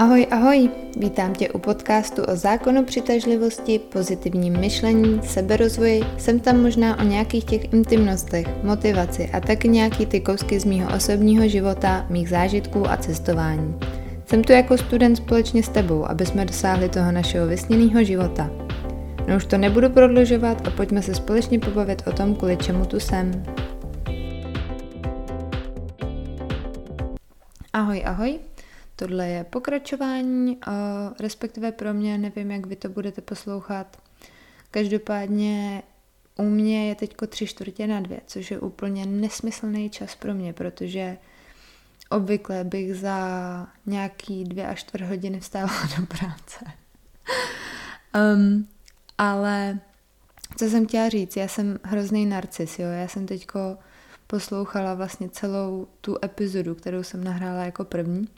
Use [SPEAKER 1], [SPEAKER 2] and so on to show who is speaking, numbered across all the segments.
[SPEAKER 1] Ahoj, ahoj! Vítám tě u podcastu o zákonu přitažlivosti, pozitivním myšlení, seberozvoji, jsem tam možná o nějakých těch intimnostech, motivaci a taky nějaký ty kousky z mýho osobního života, mých zážitků a cestování. Jsem tu jako student společně s tebou, aby jsme dosáhli toho našeho vysněného života. No už to nebudu prodlužovat a pojďme se společně pobavit o tom, kvůli čemu tu jsem. Ahoj, ahoj, Tohle je pokračování, respektive pro mě, nevím, jak vy to budete poslouchat. Každopádně u mě je teď tři čtvrtě na dvě, což je úplně nesmyslný čas pro mě, protože obvykle bych za nějaký dvě až čtvrt hodiny vstávala do práce. um, ale co jsem chtěla říct, já jsem hrozný narcis, jo, já jsem teďko poslouchala vlastně celou tu epizodu, kterou jsem nahrála jako první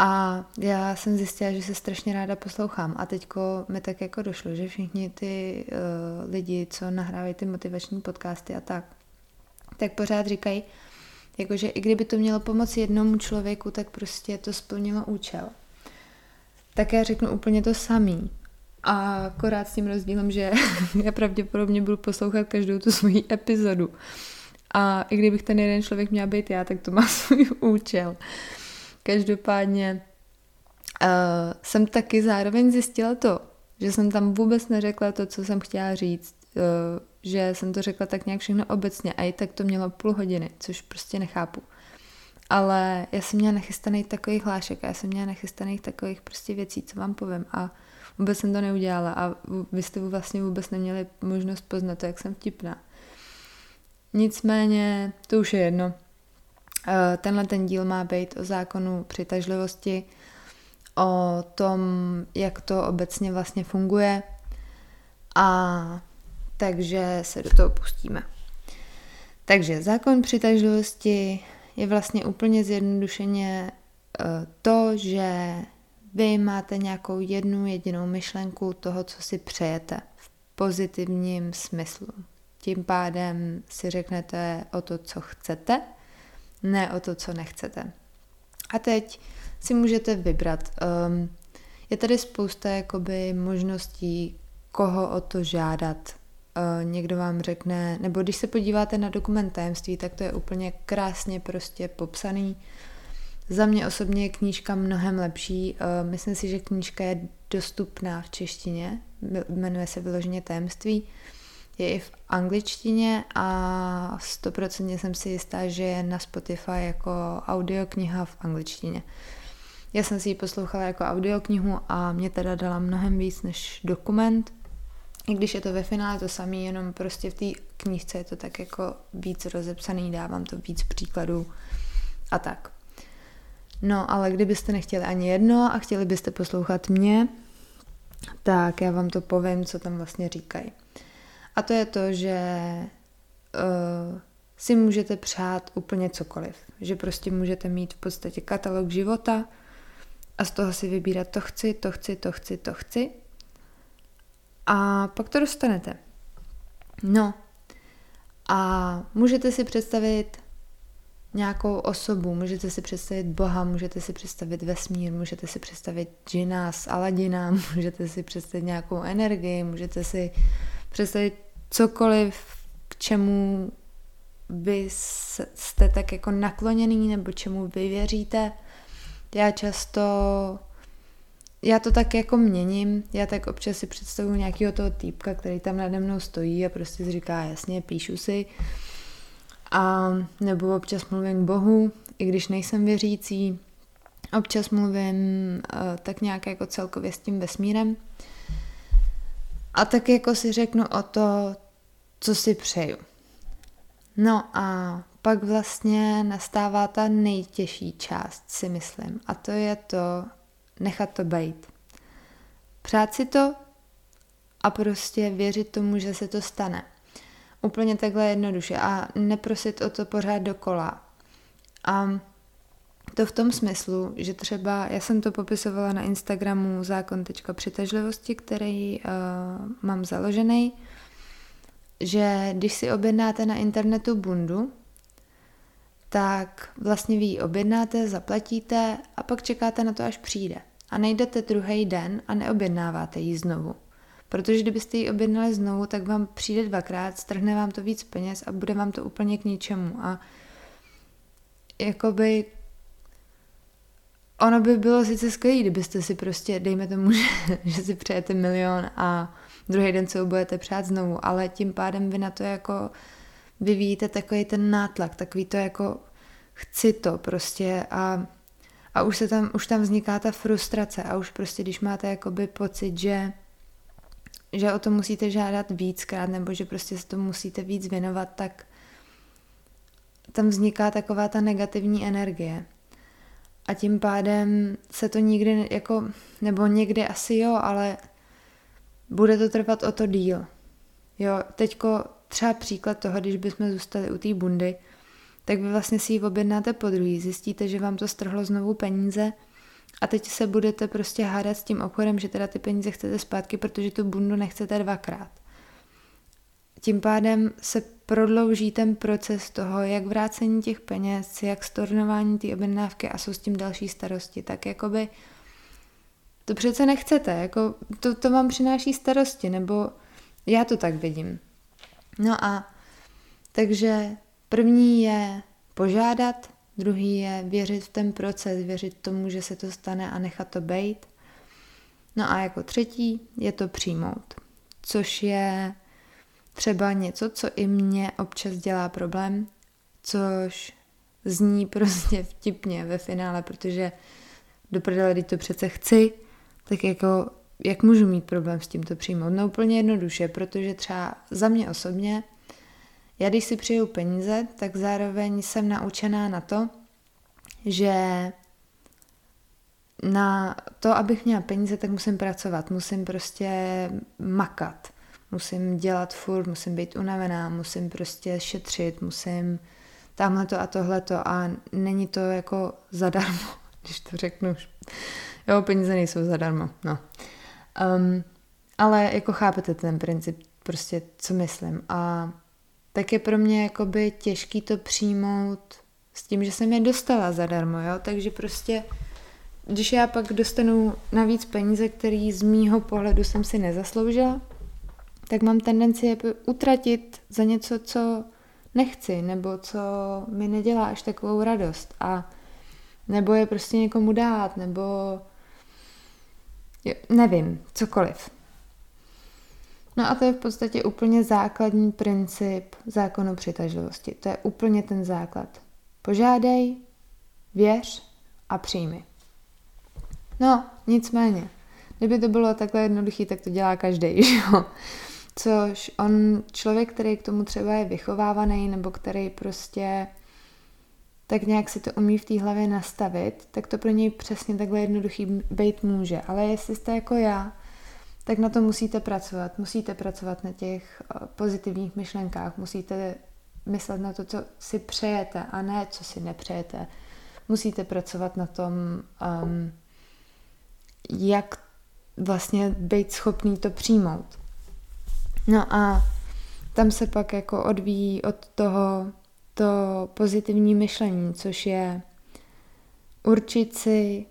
[SPEAKER 1] a já jsem zjistila, že se strašně ráda poslouchám a teďko mi tak jako došlo, že všichni ty uh, lidi, co nahrávají ty motivační podcasty a tak, tak pořád říkají, jakože i kdyby to mělo pomoci jednomu člověku, tak prostě to splnilo účel. Tak já řeknu úplně to samý. A akorát s tím rozdílem, že já pravděpodobně budu poslouchat každou tu svoji epizodu. A i kdybych ten jeden člověk měl být já, tak to má svůj účel. Každopádně uh, jsem taky zároveň zjistila to, že jsem tam vůbec neřekla to, co jsem chtěla říct, uh, že jsem to řekla tak nějak všechno obecně a i tak to mělo půl hodiny, což prostě nechápu. Ale já jsem měla nachystaných takových hlášek a já jsem měla nachystaných takových prostě věcí, co vám povím a vůbec jsem to neudělala a vy jste vlastně vůbec neměli možnost poznat to, jak jsem vtipná. Nicméně, to už je jedno. Eh, tenhle ten díl má být o zákonu přitažlivosti, o tom, jak to obecně vlastně funguje a takže se do toho pustíme. Takže zákon přitažlivosti je vlastně úplně zjednodušeně eh, to, že vy máte nějakou jednu jedinou myšlenku toho, co si přejete v pozitivním smyslu. Tím pádem si řeknete o to, co chcete ne o to, co nechcete. A teď si můžete vybrat. Um, je tady spousta jakoby možností, koho o to žádat. Uh, někdo vám řekne, nebo když se podíváte na dokument tajemství, tak to je úplně krásně prostě popsaný. Za mě osobně je knížka mnohem lepší. Uh, myslím si, že knížka je dostupná v češtině, jmenuje se vyloženě tajemství. Uh, je i v angličtině a stoprocentně jsem si jistá, že je na Spotify jako audiokniha v angličtině. Já jsem si ji poslouchala jako audioknihu a mě teda dala mnohem víc než dokument, i když je to ve finále to samé, jenom prostě v té knížce je to tak jako víc rozepsaný, dávám to víc příkladů a tak. No, ale kdybyste nechtěli ani jedno a chtěli byste poslouchat mě, tak já vám to povím, co tam vlastně říkají. A to je to, že uh, si můžete přát úplně cokoliv. Že prostě můžete mít v podstatě katalog života a z toho si vybírat to chci, to chci, to chci, to chci. A pak to dostanete. No. A můžete si představit nějakou osobu, můžete si představit Boha, můžete si představit vesmír, můžete si představit džina z Aladina, můžete si představit nějakou energii, můžete si představit cokoliv, k čemu vy jste tak jako nakloněný nebo čemu vy věříte. Já často, já to tak jako měním, já tak občas si představuji nějakého toho týpka, který tam nade mnou stojí a prostě si říká, jasně, píšu si. A nebo občas mluvím k Bohu, i když nejsem věřící. Občas mluvím uh, tak nějak jako celkově s tím vesmírem. A tak jako si řeknu o to, co si přeju. No a pak vlastně nastává ta nejtěžší část, si myslím. A to je to nechat to být. Přát si to a prostě věřit tomu, že se to stane. Úplně takhle jednoduše a neprosit o to pořád dokola. A to v tom smyslu, že třeba, já jsem to popisovala na Instagramu zákon.přitažlivosti, který uh, mám založený, že když si objednáte na internetu bundu, tak vlastně vy ji objednáte, zaplatíte a pak čekáte na to, až přijde. A nejdete druhý den a neobjednáváte ji znovu. Protože kdybyste ji objednali znovu, tak vám přijde dvakrát, strhne vám to víc peněz a bude vám to úplně k ničemu. A jakoby ono by bylo sice skvělé, kdybyste si prostě, dejme tomu, že, že si přejete milion a druhý den se ho budete přát znovu, ale tím pádem vy na to jako vyvíjíte takový ten nátlak, takový to jako chci to prostě a, a už, se tam, už tam vzniká ta frustrace a už prostě, když máte jakoby pocit, že že o to musíte žádat víckrát nebo že prostě se to musíte víc věnovat, tak tam vzniká taková ta negativní energie. A tím pádem se to nikdy jako, nebo někdy asi jo, ale bude to trvat o to díl. Jo, teďko třeba příklad toho, když bychom zůstali u té bundy, tak vy vlastně si ji objednáte po druhý, zjistíte, že vám to strhlo znovu peníze a teď se budete prostě hádat s tím obchodem, že teda ty peníze chcete zpátky, protože tu bundu nechcete dvakrát. Tím pádem se prodlouží ten proces toho, jak vrácení těch peněz, jak stornování té objednávky a jsou s tím další starosti. Tak jakoby to přece nechcete, jako to, to vám přináší starosti, nebo já to tak vidím. No a takže první je požádat, druhý je věřit v ten proces, věřit tomu, že se to stane a nechat to být. No a jako třetí je to přijmout, což je třeba něco, co i mě občas dělá problém, což zní prostě vtipně ve finále, protože do prdele, to přece chci, tak jako jak můžu mít problém s tím to přijmout? No úplně jednoduše, protože třeba za mě osobně, já když si přijdu peníze, tak zároveň jsem naučená na to, že na to, abych měla peníze, tak musím pracovat, musím prostě makat, musím dělat furt, musím být unavená, musím prostě šetřit, musím tamhle to a tohleto a není to jako zadarmo, když to řeknu. Jo, peníze nejsou zadarmo, no. Um, ale jako chápete ten princip, prostě co myslím. A tak je pro mě jakoby těžký to přijmout s tím, že jsem je dostala zadarmo, jo, takže prostě když já pak dostanu navíc peníze, které z mýho pohledu jsem si nezasloužila, tak mám tendenci je utratit za něco, co nechci, nebo co mi nedělá až takovou radost. A nebo je prostě někomu dát, nebo jo, nevím, cokoliv. No a to je v podstatě úplně základní princip zákonu přitažlivosti. To je úplně ten základ. Požádej, věř a přijmi. No, nicméně, kdyby to bylo takhle jednoduché, tak to dělá každý, že jo? Což on, člověk, který k tomu třeba je vychovávaný, nebo který prostě tak nějak si to umí v té hlavě nastavit, tak to pro něj přesně takhle jednoduchý být může. Ale jestli jste jako já, tak na to musíte pracovat. Musíte pracovat na těch eh, pozitivních myšlenkách, musíte myslet na to, co si přejete a ne, co si nepřejete. Musíte pracovat na tom, um, jak vlastně být schopný to přijmout. No a tam se pak jako odvíjí od toho to pozitivní myšlení, což je určit si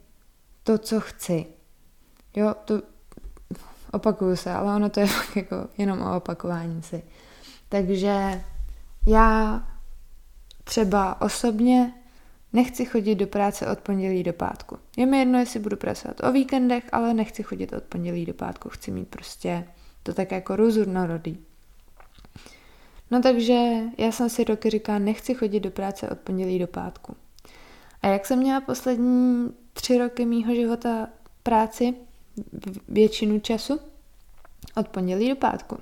[SPEAKER 1] to, co chci. Jo, to opakuju se, ale ono to je fakt jako jenom o opakování si. Takže já třeba osobně nechci chodit do práce od pondělí do pátku. Je mi jedno, jestli budu pracovat o víkendech, ale nechci chodit od pondělí do pátku. Chci mít prostě to tak jako různorodý. No takže já jsem si roky říkala, nechci chodit do práce od pondělí do pátku. A jak jsem měla poslední tři roky mýho života práci, většinu času, od pondělí do pátku.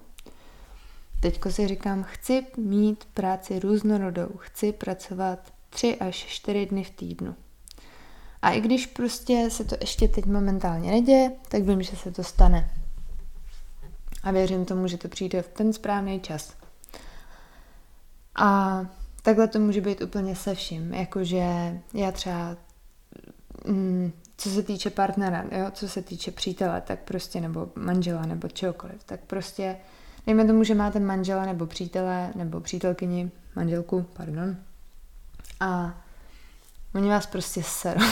[SPEAKER 1] Teďko si říkám, chci mít práci různorodou, chci pracovat tři až čtyři dny v týdnu. A i když prostě se to ještě teď momentálně neděje, tak vím, že se to stane. A věřím tomu, že to přijde v ten správný čas. A takhle to může být úplně se vším. Jakože já třeba, mm, co se týče partnera, jo, co se týče přítele, tak prostě, nebo manžela, nebo čehokoliv, tak prostě, dejme tomu, že máte manžela, nebo přítele, nebo přítelkyni, manželku, pardon, A oni vás prostě serou.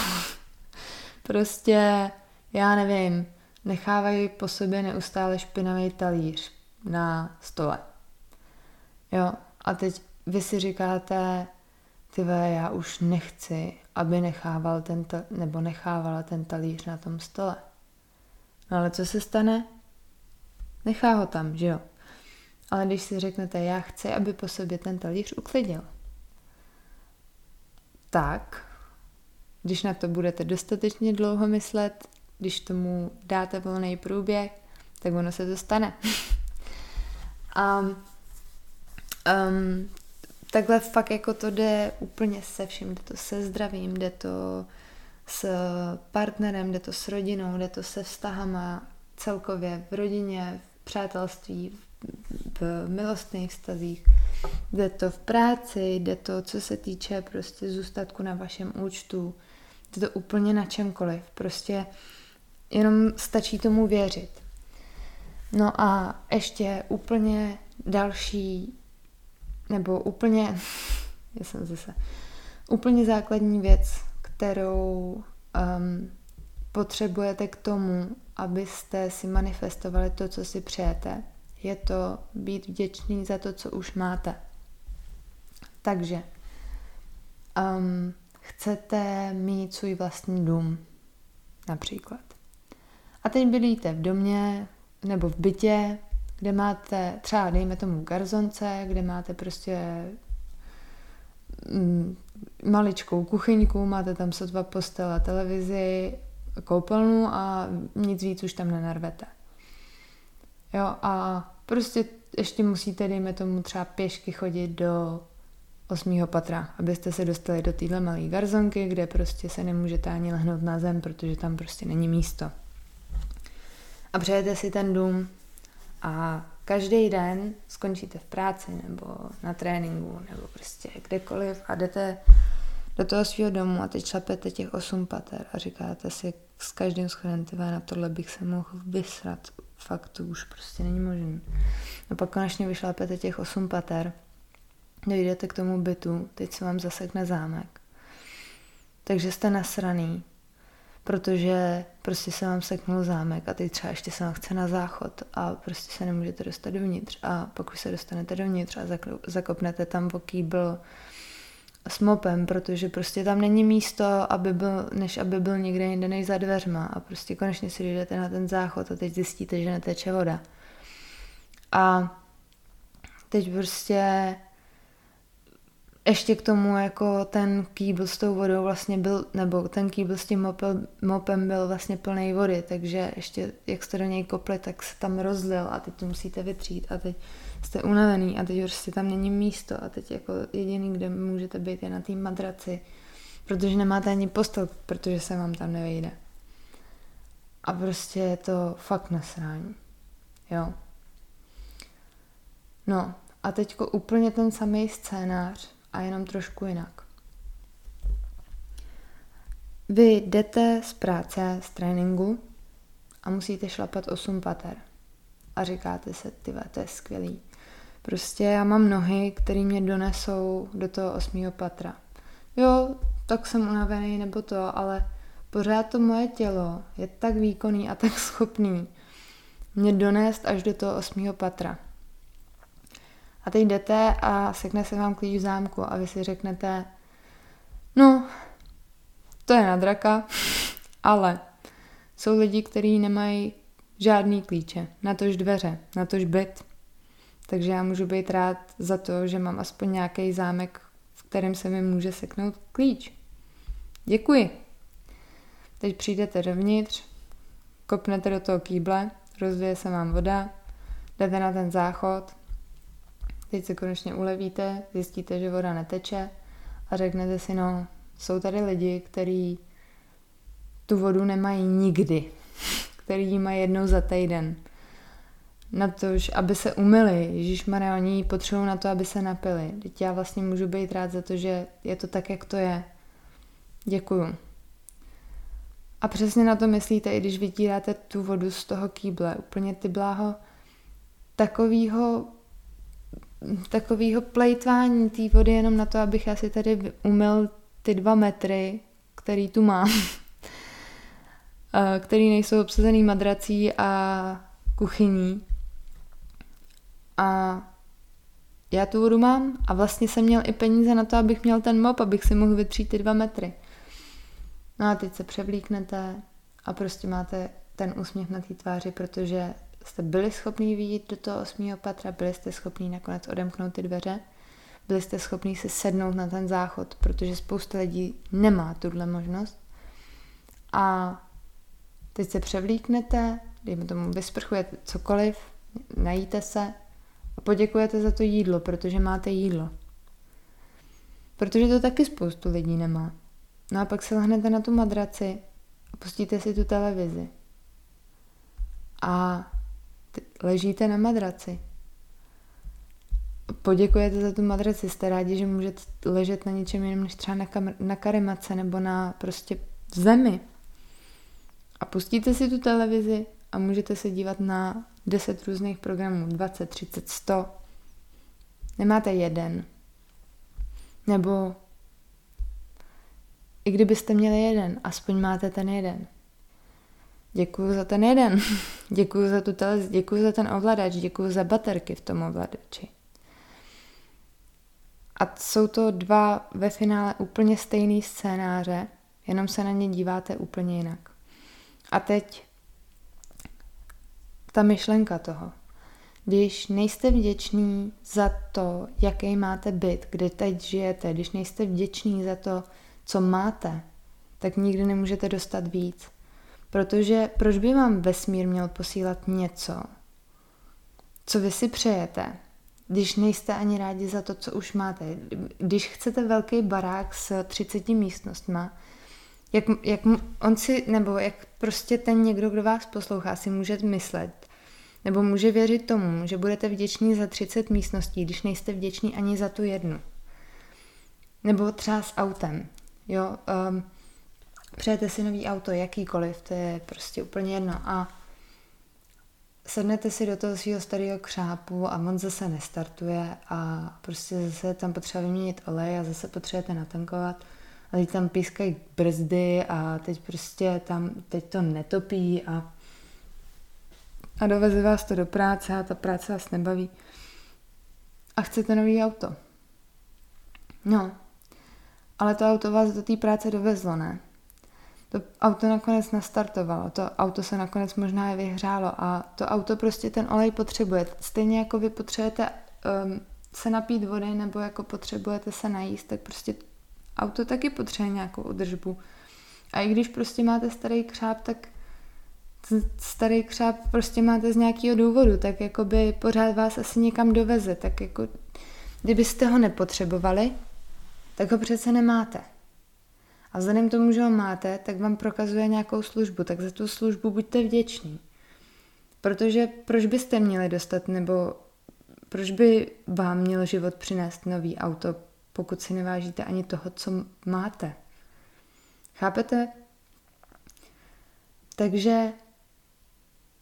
[SPEAKER 1] prostě, já nevím, nechávají po sobě neustále špinavý talíř na stole. Jo, a teď vy si říkáte, ty já už nechci, aby nechával ten ta, nebo nechávala ten talíř na tom stole. No ale co se stane? Nechá ho tam, že jo? Ale když si řeknete, já chci, aby po sobě ten talíř uklidil, tak, když na to budete dostatečně dlouho myslet, když tomu dáte volný průběh, tak ono se to stane. A um, takhle fakt jako to jde úplně se vším, jde to se zdravím, jde to s partnerem, jde to s rodinou, jde to se vztahama celkově v rodině, v přátelství, v milostných vztazích. Jde to v práci, jde to, co se týče prostě zůstatku na vašem účtu. Jde to úplně na čemkoliv. Prostě jenom stačí tomu věřit. No a ještě úplně další, nebo úplně, já jsem zase, úplně základní věc, kterou um, potřebujete k tomu, abyste si manifestovali to, co si přejete, je to být vděčný za to, co už máte. Takže um, chcete mít svůj vlastní dům, například. A teď bydlíte v domě nebo v bytě, kde máte třeba, dejme tomu, garzonce, kde máte prostě mm, maličkou kuchyňku, máte tam sotva postele, televizi, koupelnu a nic víc už tam nenarvete. Jo, a prostě ještě musíte, dejme tomu, třeba pěšky chodit do osmého patra, abyste se dostali do téhle malé garzonky, kde prostě se nemůžete ani lehnout na zem, protože tam prostě není místo. A přejete si ten dům a každý den skončíte v práci nebo na tréninku nebo prostě kdekoliv a jdete do toho svého domu a teď šlapete těch osm pater a říkáte si s každým schodem, na tohle bych se mohl vysrat. Fakt to už prostě není možné. No pak konečně vyšlapete těch osm pater, dojdete k tomu bytu, teď se vám zasekne zámek. Takže jste nasraný, protože prostě se vám seknul zámek a teď třeba ještě se vám chce na záchod a prostě se nemůžete dostat dovnitř a pak už se dostanete dovnitř a zakopnete tam v kýbl s mopem, protože prostě tam není místo, aby byl, než aby byl někde jinde než za dveřma a prostě konečně si jdete na ten záchod a teď zjistíte, že neteče voda. A teď prostě ještě k tomu jako ten kýbl s tou vodou vlastně byl, nebo ten kýbl s tím mopem, mopem byl vlastně plný vody, takže ještě jak jste do něj kopli, tak se tam rozlil a teď to musíte vytřít a teď jste unavený a teď prostě tam není místo a teď jako jediný, kde můžete být je na té madraci, protože nemáte ani postel, protože se vám tam nevejde. A prostě je to fakt nasrání. Jo. No a teďko úplně ten samý scénář a jenom trošku jinak. Vy jdete z práce, z tréninku a musíte šlapat 8 pater. A říkáte se, ty to je skvělý. Prostě já mám nohy, které mě donesou do toho osmého patra. Jo, tak jsem unavený nebo to, ale pořád to moje tělo je tak výkonný a tak schopný mě donést až do toho osmého patra. A teď jdete a sekne se vám klíč v zámku a vy si řeknete, no, to je na draka, ale jsou lidi, kteří nemají žádný klíče, na tož dveře, na tož byt. Takže já můžu být rád za to, že mám aspoň nějaký zámek, v kterém se mi může seknout klíč. Děkuji. Teď přijdete dovnitř, kopnete do toho kýble, rozvěje se vám voda, jdete na ten záchod, teď se konečně ulevíte, zjistíte, že voda neteče a řeknete si, no, jsou tady lidi, kteří tu vodu nemají nikdy, který ji mají jednou za týden na to, aby se umyli. Ježíš Maria, oni ji potřebují na to, aby se napili. Teď já vlastně můžu být rád za to, že je to tak, jak to je. Děkuju. A přesně na to myslíte, i když vytíráte tu vodu z toho kýble. Úplně ty bláho takovýho takového plejtvání té vody jenom na to, abych asi tady umyl ty dva metry, který tu mám, který nejsou obsazený madrací a kuchyní. A já tu vodu mám a vlastně jsem měl i peníze na to, abych měl ten mop, abych si mohl vytřít ty dva metry. No a teď se převlíknete a prostě máte ten úsměv na té tváři, protože jste byli schopni vyjít do toho osmého patra, byli jste schopni nakonec odemknout ty dveře, byli jste schopni si sednout na ten záchod, protože spousta lidí nemá tuhle možnost. A teď se převlíknete, dejme tomu vysprchujete cokoliv, najíte se a poděkujete za to jídlo, protože máte jídlo. Protože to taky spoustu lidí nemá. No a pak se lehnete na tu madraci a pustíte si tu televizi. A ležíte na madraci. Poděkujete za tu madraci, jste rádi, že můžete ležet na něčem jiném než třeba na, kam- na karimace nebo na prostě zemi. A pustíte si tu televizi a můžete se dívat na 10 různých programů, 20, 30, 100. Nemáte jeden. Nebo i kdybyste měli jeden, aspoň máte ten jeden. Děkuji za ten jeden. děkuji za tu televizi, děkuji za ten ovladač, děkuji za baterky v tom ovladači. A jsou to dva ve finále úplně stejný scénáře, jenom se na ně díváte úplně jinak. A teď ta myšlenka toho. Když nejste vděční za to, jaký máte byt, kde teď žijete, když nejste vděční za to, co máte, tak nikdy nemůžete dostat víc. Protože proč by vám vesmír měl posílat něco, co vy si přejete, když nejste ani rádi za to, co už máte. Když chcete velký barák s 30 místnostma, jak, jak on si, nebo jak prostě ten někdo, kdo vás poslouchá, si může myslet, nebo může věřit tomu, že budete vděční za 30 místností, když nejste vděční ani za tu jednu. Nebo třeba s autem. Jo, um, přejete si nový auto, jakýkoliv, to je prostě úplně jedno. A sednete si do toho svého starého křápu a on zase nestartuje a prostě zase tam potřeba vyměnit olej a zase potřebujete natankovat a teď tam pískají brzdy a teď prostě tam, teď to netopí a, a doveze vás to do práce a ta práce vás nebaví a chcete nový auto. No, ale to auto vás do té práce dovezlo, ne? To auto nakonec nastartovalo, to auto se nakonec možná i vyhřálo a to auto prostě ten olej potřebuje. Stejně jako vy potřebujete um, se napít vody nebo jako potřebujete se najíst, tak prostě auto taky potřebuje nějakou udržbu. A i když prostě máte starý křáp, tak starý křáp prostě máte z nějakého důvodu, tak jako by pořád vás asi někam doveze, tak jako kdybyste ho nepotřebovali, tak ho přece nemáte. A vzhledem tomu, že ho máte, tak vám prokazuje nějakou službu, tak za tu službu buďte vděční. Protože proč byste měli dostat, nebo proč by vám měl život přinést nový auto, pokud si nevážíte ani toho, co máte? Chápete? Takže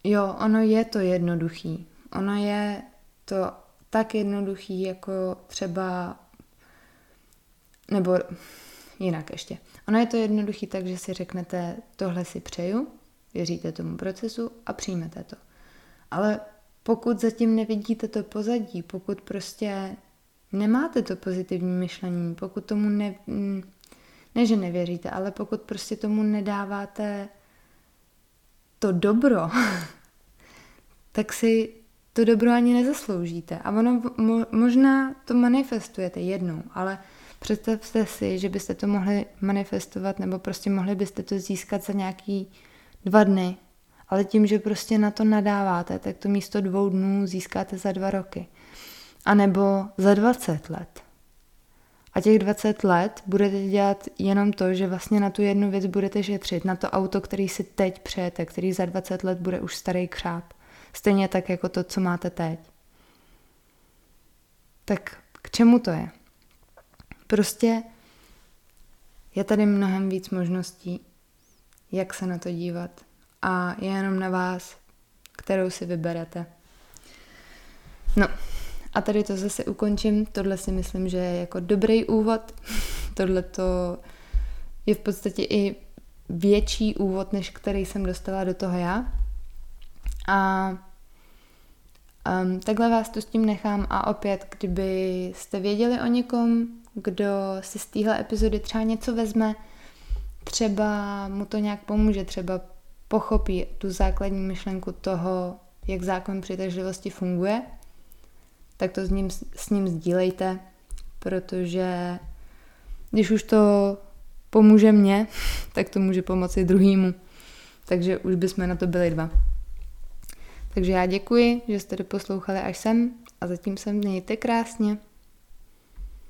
[SPEAKER 1] jo, ono je to jednoduchý. Ono je to tak jednoduchý, jako třeba nebo jinak ještě. Ono je to jednoduchý tak, že si řeknete, tohle si přeju, věříte tomu procesu a přijmete to. Ale pokud zatím nevidíte to pozadí, pokud prostě nemáte to pozitivní myšlení, pokud tomu ne, ne, že nevěříte, ale pokud prostě tomu nedáváte to dobro, tak si to dobro ani nezasloužíte. A ono mo, možná to manifestujete jednou, ale Představte si, že byste to mohli manifestovat nebo prostě mohli byste to získat za nějaký dva dny, ale tím, že prostě na to nadáváte, tak to místo dvou dnů získáte za dva roky. A nebo za 20 let. A těch 20 let budete dělat jenom to, že vlastně na tu jednu věc budete šetřit, na to auto, který si teď přejete, který za 20 let bude už starý křáp. Stejně tak jako to, co máte teď. Tak k čemu to je? Prostě je tady mnohem víc možností, jak se na to dívat. A je jenom na vás, kterou si vyberete. No A tady to zase ukončím. Tohle si myslím, že je jako dobrý úvod. Tohle to je v podstatě i větší úvod, než který jsem dostala do toho já. A um, takhle vás to s tím nechám a opět, kdyby jste věděli o někom, kdo si z téhle epizody třeba něco vezme, třeba mu to nějak pomůže, třeba pochopí tu základní myšlenku toho, jak zákon přitažlivosti funguje, tak to s ním, s ním sdílejte, protože když už to pomůže mně, tak to může pomoci druhýmu. Takže už bychom na to byli dva. Takže já děkuji, že jste doposlouchali až sem a zatím se mějte krásně.